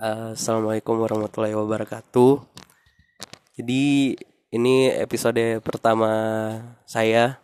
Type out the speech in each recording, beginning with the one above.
Uh, Assalamualaikum warahmatullahi wabarakatuh. Jadi ini episode pertama saya.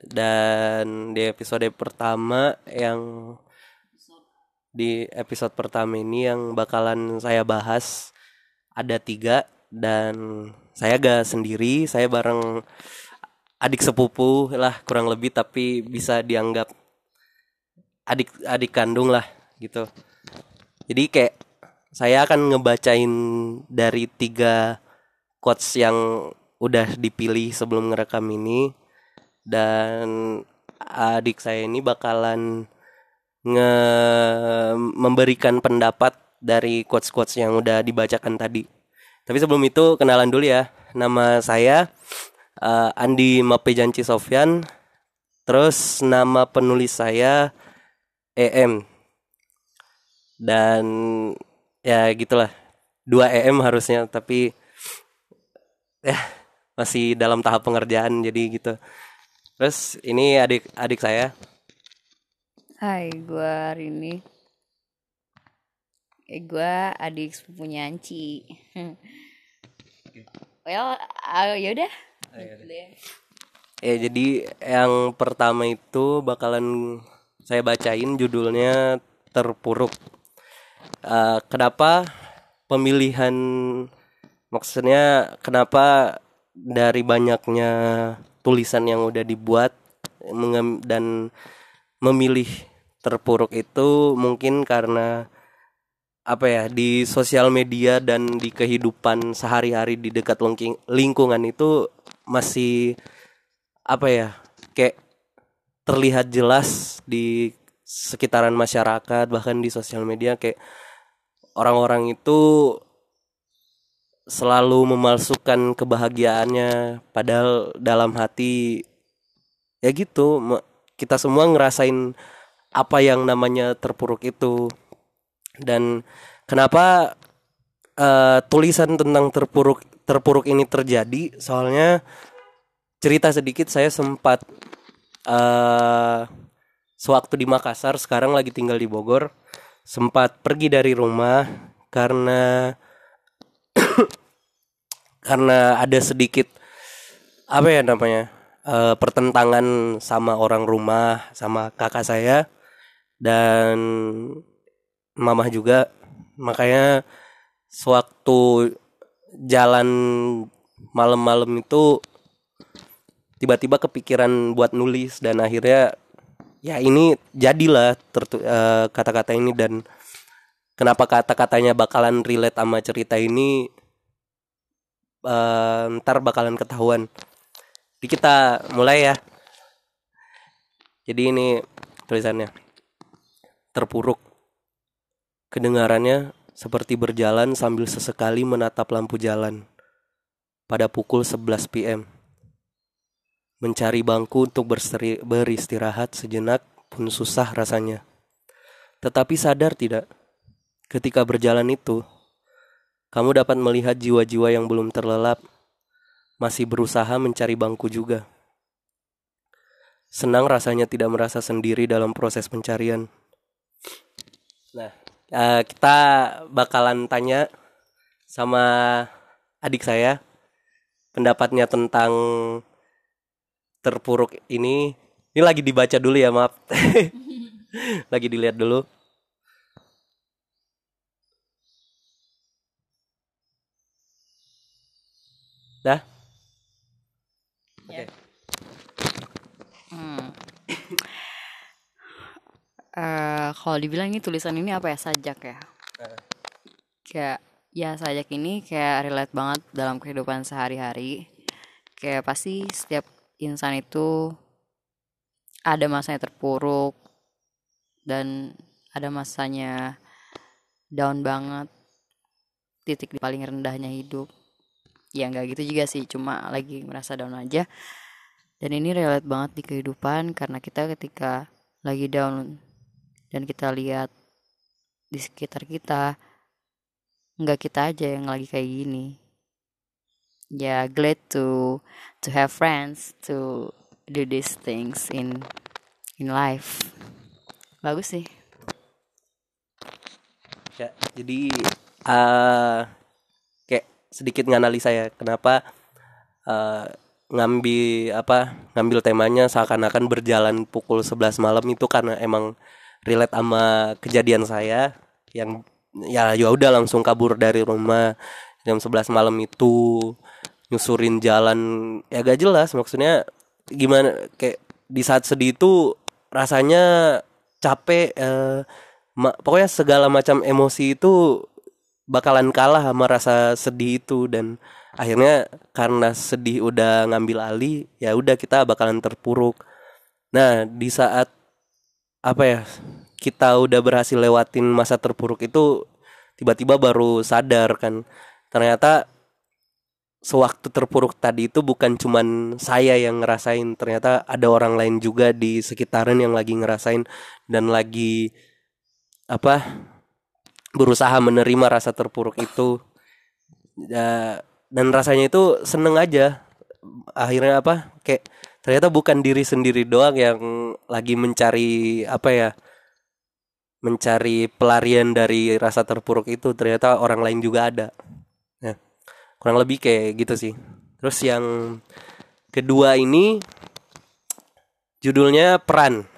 Dan di episode pertama yang di episode pertama ini yang bakalan saya bahas ada tiga. Dan saya gak sendiri, saya bareng adik sepupu lah kurang lebih tapi bisa dianggap adik adik kandung lah gitu jadi kayak saya akan ngebacain dari tiga quotes yang udah dipilih sebelum ngerekam ini dan adik saya ini bakalan nge memberikan pendapat dari quotes-quotes yang udah dibacakan tadi. Tapi sebelum itu kenalan dulu ya. Nama saya uh, Andi Mapejanci Sofyan. Terus nama penulis saya EM dan ya gitulah dua em harusnya tapi ya masih dalam tahap pengerjaan jadi gitu terus ini adik adik saya Hai, gue Rini. Eh, gue adik sepupunya Anci. well, uh, yaudah. Ya jadi yang pertama itu bakalan saya bacain judulnya terpuruk uh, kenapa pemilihan maksudnya kenapa dari banyaknya tulisan yang udah dibuat dan memilih terpuruk itu mungkin karena apa ya di sosial media dan di kehidupan sehari-hari di dekat lingkungan itu masih apa ya kayak terlihat jelas di sekitaran masyarakat bahkan di sosial media kayak orang-orang itu selalu memalsukan kebahagiaannya padahal dalam hati ya gitu kita semua ngerasain apa yang namanya terpuruk itu. Dan kenapa uh, tulisan tentang terpuruk terpuruk ini terjadi? Soalnya cerita sedikit saya sempat uh, sewaktu di Makassar sekarang lagi tinggal di Bogor sempat pergi dari rumah karena karena ada sedikit apa ya namanya uh, pertentangan sama orang rumah sama kakak saya dan mamah juga. Makanya sewaktu jalan malam-malam itu tiba-tiba kepikiran buat nulis dan akhirnya ya ini jadilah uh, kata-kata ini dan kenapa kata-katanya bakalan relate sama cerita ini uh, ntar bakalan ketahuan. Jadi kita mulai ya. Jadi ini tulisannya. Terpuruk. Kedengarannya seperti berjalan sambil sesekali menatap lampu jalan pada pukul 11 PM Mencari bangku untuk beristirahat sejenak pun susah rasanya. Tetapi sadar tidak, ketika berjalan itu, kamu dapat melihat jiwa-jiwa yang belum terlelap, masih berusaha mencari bangku juga. Senang rasanya tidak merasa sendiri dalam proses pencarian. Nah, uh, kita bakalan tanya sama adik saya pendapatnya tentang terpuruk ini. Ini lagi dibaca dulu ya maaf. Lagi dilihat dulu. Dah? Oke. Okay. hmm. uh, kalau dibilang ini tulisan ini apa ya? Sajak ya? Uh. kayak ya sajak ini kayak relate banget dalam kehidupan sehari-hari. Kayak pasti setiap insan itu ada masanya terpuruk dan ada masanya down banget titik di paling rendahnya hidup. Ya nggak gitu juga sih cuma lagi merasa down aja. Dan ini relate banget di kehidupan karena kita ketika lagi down dan kita lihat di sekitar kita nggak kita aja yang lagi kayak gini yeah glad to to have friends to do these things in in life. Bagus sih. Ya jadi uh, kayak sedikit nganalisa ya kenapa uh, ngambil apa ngambil temanya seakan-akan berjalan pukul 11 malam itu karena emang relate sama kejadian saya yang ya ya udah langsung kabur dari rumah jam 11 malam itu nyusurin jalan ya gak jelas. Maksudnya gimana kayak di saat sedih itu rasanya capek eh, ma pokoknya segala macam emosi itu bakalan kalah sama rasa sedih itu. Dan akhirnya karena sedih udah ngambil alih ya udah kita bakalan terpuruk. Nah di saat apa ya kita udah berhasil lewatin masa terpuruk itu tiba-tiba baru sadar kan. Ternyata sewaktu terpuruk tadi itu bukan cuman saya yang ngerasain ternyata ada orang lain juga di sekitaran yang lagi ngerasain dan lagi apa berusaha menerima rasa terpuruk itu. Dan rasanya itu seneng aja. Akhirnya apa kayak ternyata bukan diri sendiri doang yang lagi mencari apa ya mencari pelarian dari rasa terpuruk itu. Ternyata orang lain juga ada kurang lebih kayak gitu sih. Terus yang kedua ini judulnya peran.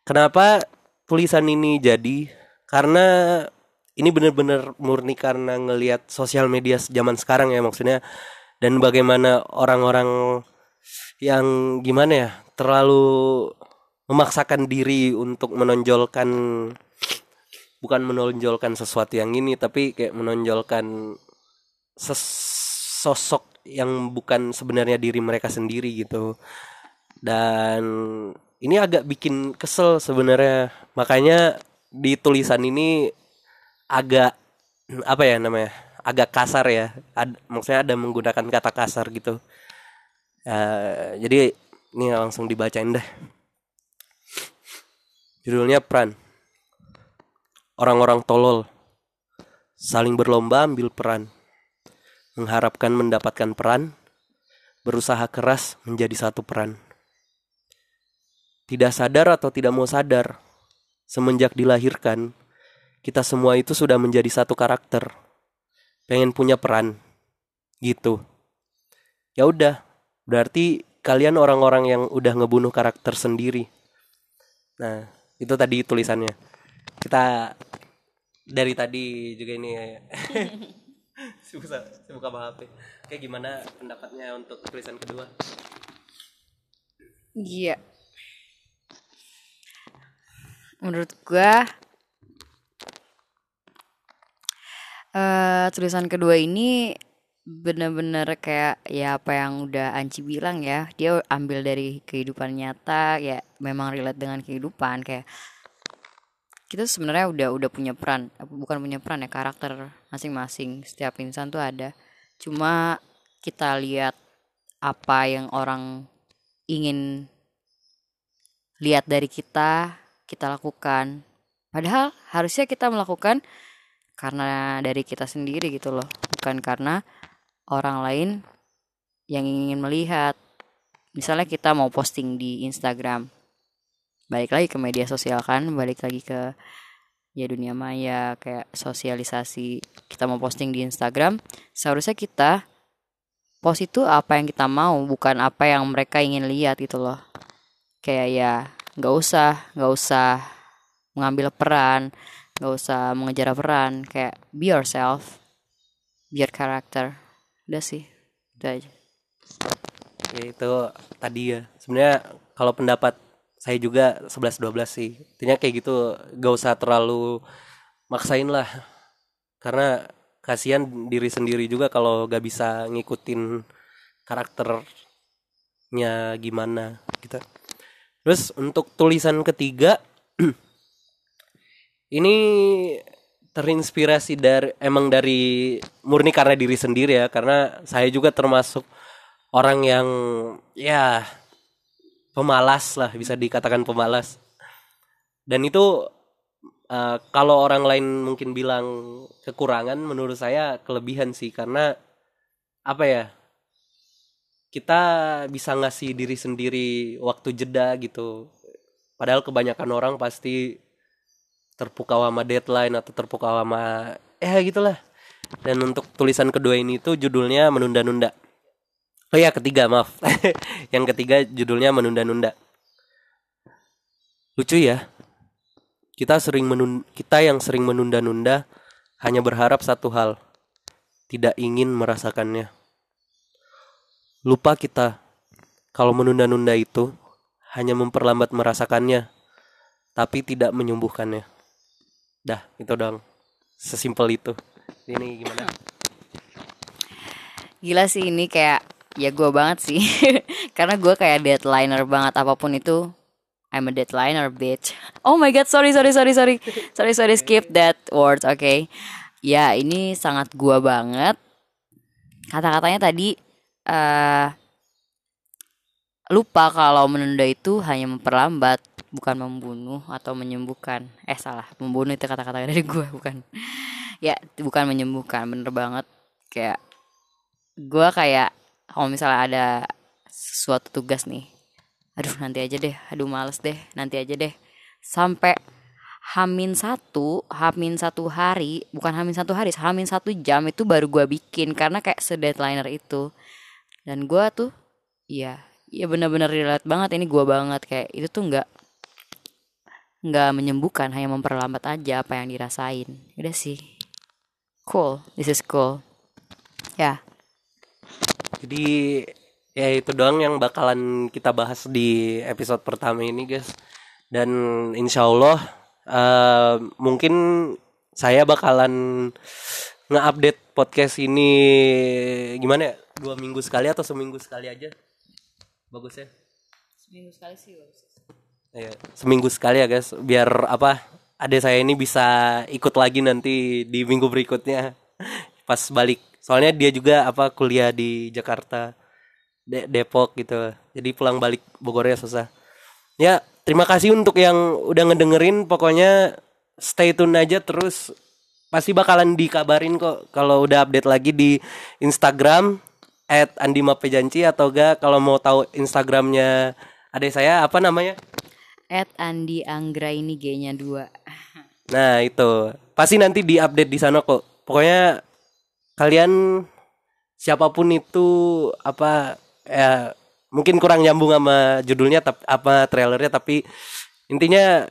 Kenapa tulisan ini jadi? Karena ini benar-benar murni karena ngelihat sosial media zaman sekarang ya maksudnya. Dan bagaimana orang-orang yang gimana ya terlalu memaksakan diri untuk menonjolkan bukan menonjolkan sesuatu yang ini tapi kayak menonjolkan sosok yang bukan sebenarnya diri mereka sendiri gitu. Dan ini agak bikin kesel sebenarnya. Makanya di tulisan ini agak apa ya namanya agak kasar ya. Ad, maksudnya ada menggunakan kata kasar gitu. Uh, jadi ini langsung dibacain deh. Judulnya peran. Orang-orang tolol. Saling berlomba ambil peran mengharapkan mendapatkan peran berusaha keras menjadi satu peran tidak sadar atau tidak mau sadar semenjak dilahirkan kita semua itu sudah menjadi satu karakter. Pengen punya peran. Gitu. Ya udah, berarti kalian orang-orang yang udah ngebunuh karakter sendiri. Nah, itu tadi tulisannya. Kita dari tadi juga ini ya. sibuk, sibuk sama HP. Kayak gimana pendapatnya untuk tulisan kedua? Iya. Menurut gua uh, tulisan kedua ini bener-bener kayak ya apa yang udah Anci bilang ya dia ambil dari kehidupan nyata ya memang relate dengan kehidupan kayak kita sebenarnya udah udah punya peran bukan punya peran ya karakter masing-masing. Setiap insan tuh ada. Cuma kita lihat apa yang orang ingin lihat dari kita kita lakukan. Padahal harusnya kita melakukan karena dari kita sendiri gitu loh. Bukan karena orang lain yang ingin melihat. Misalnya kita mau posting di Instagram balik lagi ke media sosial kan balik lagi ke ya dunia maya kayak sosialisasi. Kita mau posting di Instagram seharusnya kita post itu apa yang kita mau bukan apa yang mereka ingin lihat gitu loh. Kayak ya nggak usah nggak usah mengambil peran gak usah mengejar peran. Kayak be yourself biar karakter udah sih itu aja. Ya itu tadi ya. Sebenarnya kalau pendapat saya juga 11 12 sih. Intinya kayak gitu gak usah terlalu maksain lah. Karena kasihan diri sendiri juga kalau gak bisa ngikutin karakternya gimana gitu. Terus untuk tulisan ketiga ini terinspirasi dari emang dari murni karena diri sendiri ya. Karena saya juga termasuk orang yang ya pemalas lah bisa dikatakan pemalas. Dan itu uh, kalau orang lain mungkin bilang kekurangan menurut saya kelebihan sih. Karena apa ya kita bisa ngasih diri sendiri waktu jeda gitu. Padahal kebanyakan orang pasti terpukau sama deadline atau terpukau sama ya gitulah. Dan untuk tulisan kedua ini tuh judulnya menunda-nunda oh ya ketiga maaf. Yang ketiga judulnya menunda-nunda. Lucu ya. Kita sering menun kita yang sering menunda-nunda hanya berharap satu hal tidak ingin merasakannya. Lupa kita kalau menunda-nunda itu hanya memperlambat merasakannya tapi tidak menyembuhkannya. Dah itu dong sesimpel itu. Ini gimana? Gila sih ini kayak ya gue banget sih. Karena gue kayak deadlineer banget apa pun itu. I'm a deadlineer bitch. Oh my god sorry sorry sorry sorry. Sorry sorry skip that word oke okay. ya ini sangat gue banget. Kata-katanya tadi uh, lupa kalau menunda itu hanya memperlambat bukan membunuh atau menyembuhkan. Eh salah. Membunuh itu kata-kata dari gue bukan. Ya bukan menyembuhkan bener banget. Kayak gue kayak kalau misalnya ada suatu tugas nih aduh nanti aja deh aduh males deh nanti aja deh. Sampai hamin satu hamin satu hari bukan hamin satu hari hamin satu jam itu baru gue bikin karena kayak sedeadliner itu. Dan gue tuh iya ya bener-bener relate banget ini gue banget. Kayak itu tuh nggak nggak menyembuhkan hanya memperlambat aja apa yang dirasain. Udah sih. Cool this is cool. Ya. yeah. Jadi ya itu doang yang bakalan kita bahas di episode pertama ini guys. Dan insya Allah uh, mungkin saya bakalan nge-update podcast ini gimana ya? Dua minggu sekali atau seminggu sekali aja? Bagus ya? Seminggu sekali sih bagus. Ya, seminggu sekali ya guys. Biar apa ada saya ini bisa ikut lagi nanti di minggu berikutnya. Pas balik soalnya dia juga apa kuliah di Jakarta De Depok gitu jadi pulang balik Bogornya susah ya terima kasih untuk yang udah ngedengerin pokoknya stay tune aja terus pasti bakalan dikabarin kok kalau udah update lagi di Instagram at Andi Mapejanci atau gak kalau mau tahu Instagramnya ada saya apa namanya? At Andi Anggra ini G-nya dua. Nah itu pasti nanti diupdate di sana kok. Pokoknya kalian siapa pun itu apa ya mungkin kurang nyambung sama judulnya tapi apa trailernya tapi intinya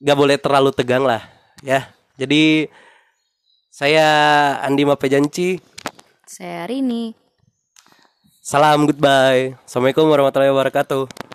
gak boleh terlalu tegang lah ya. Jadi saya Andi Mapejanci. Saya Rini. Salam goodbye. Assalamualaikum warahmatullahi wabarakatuh.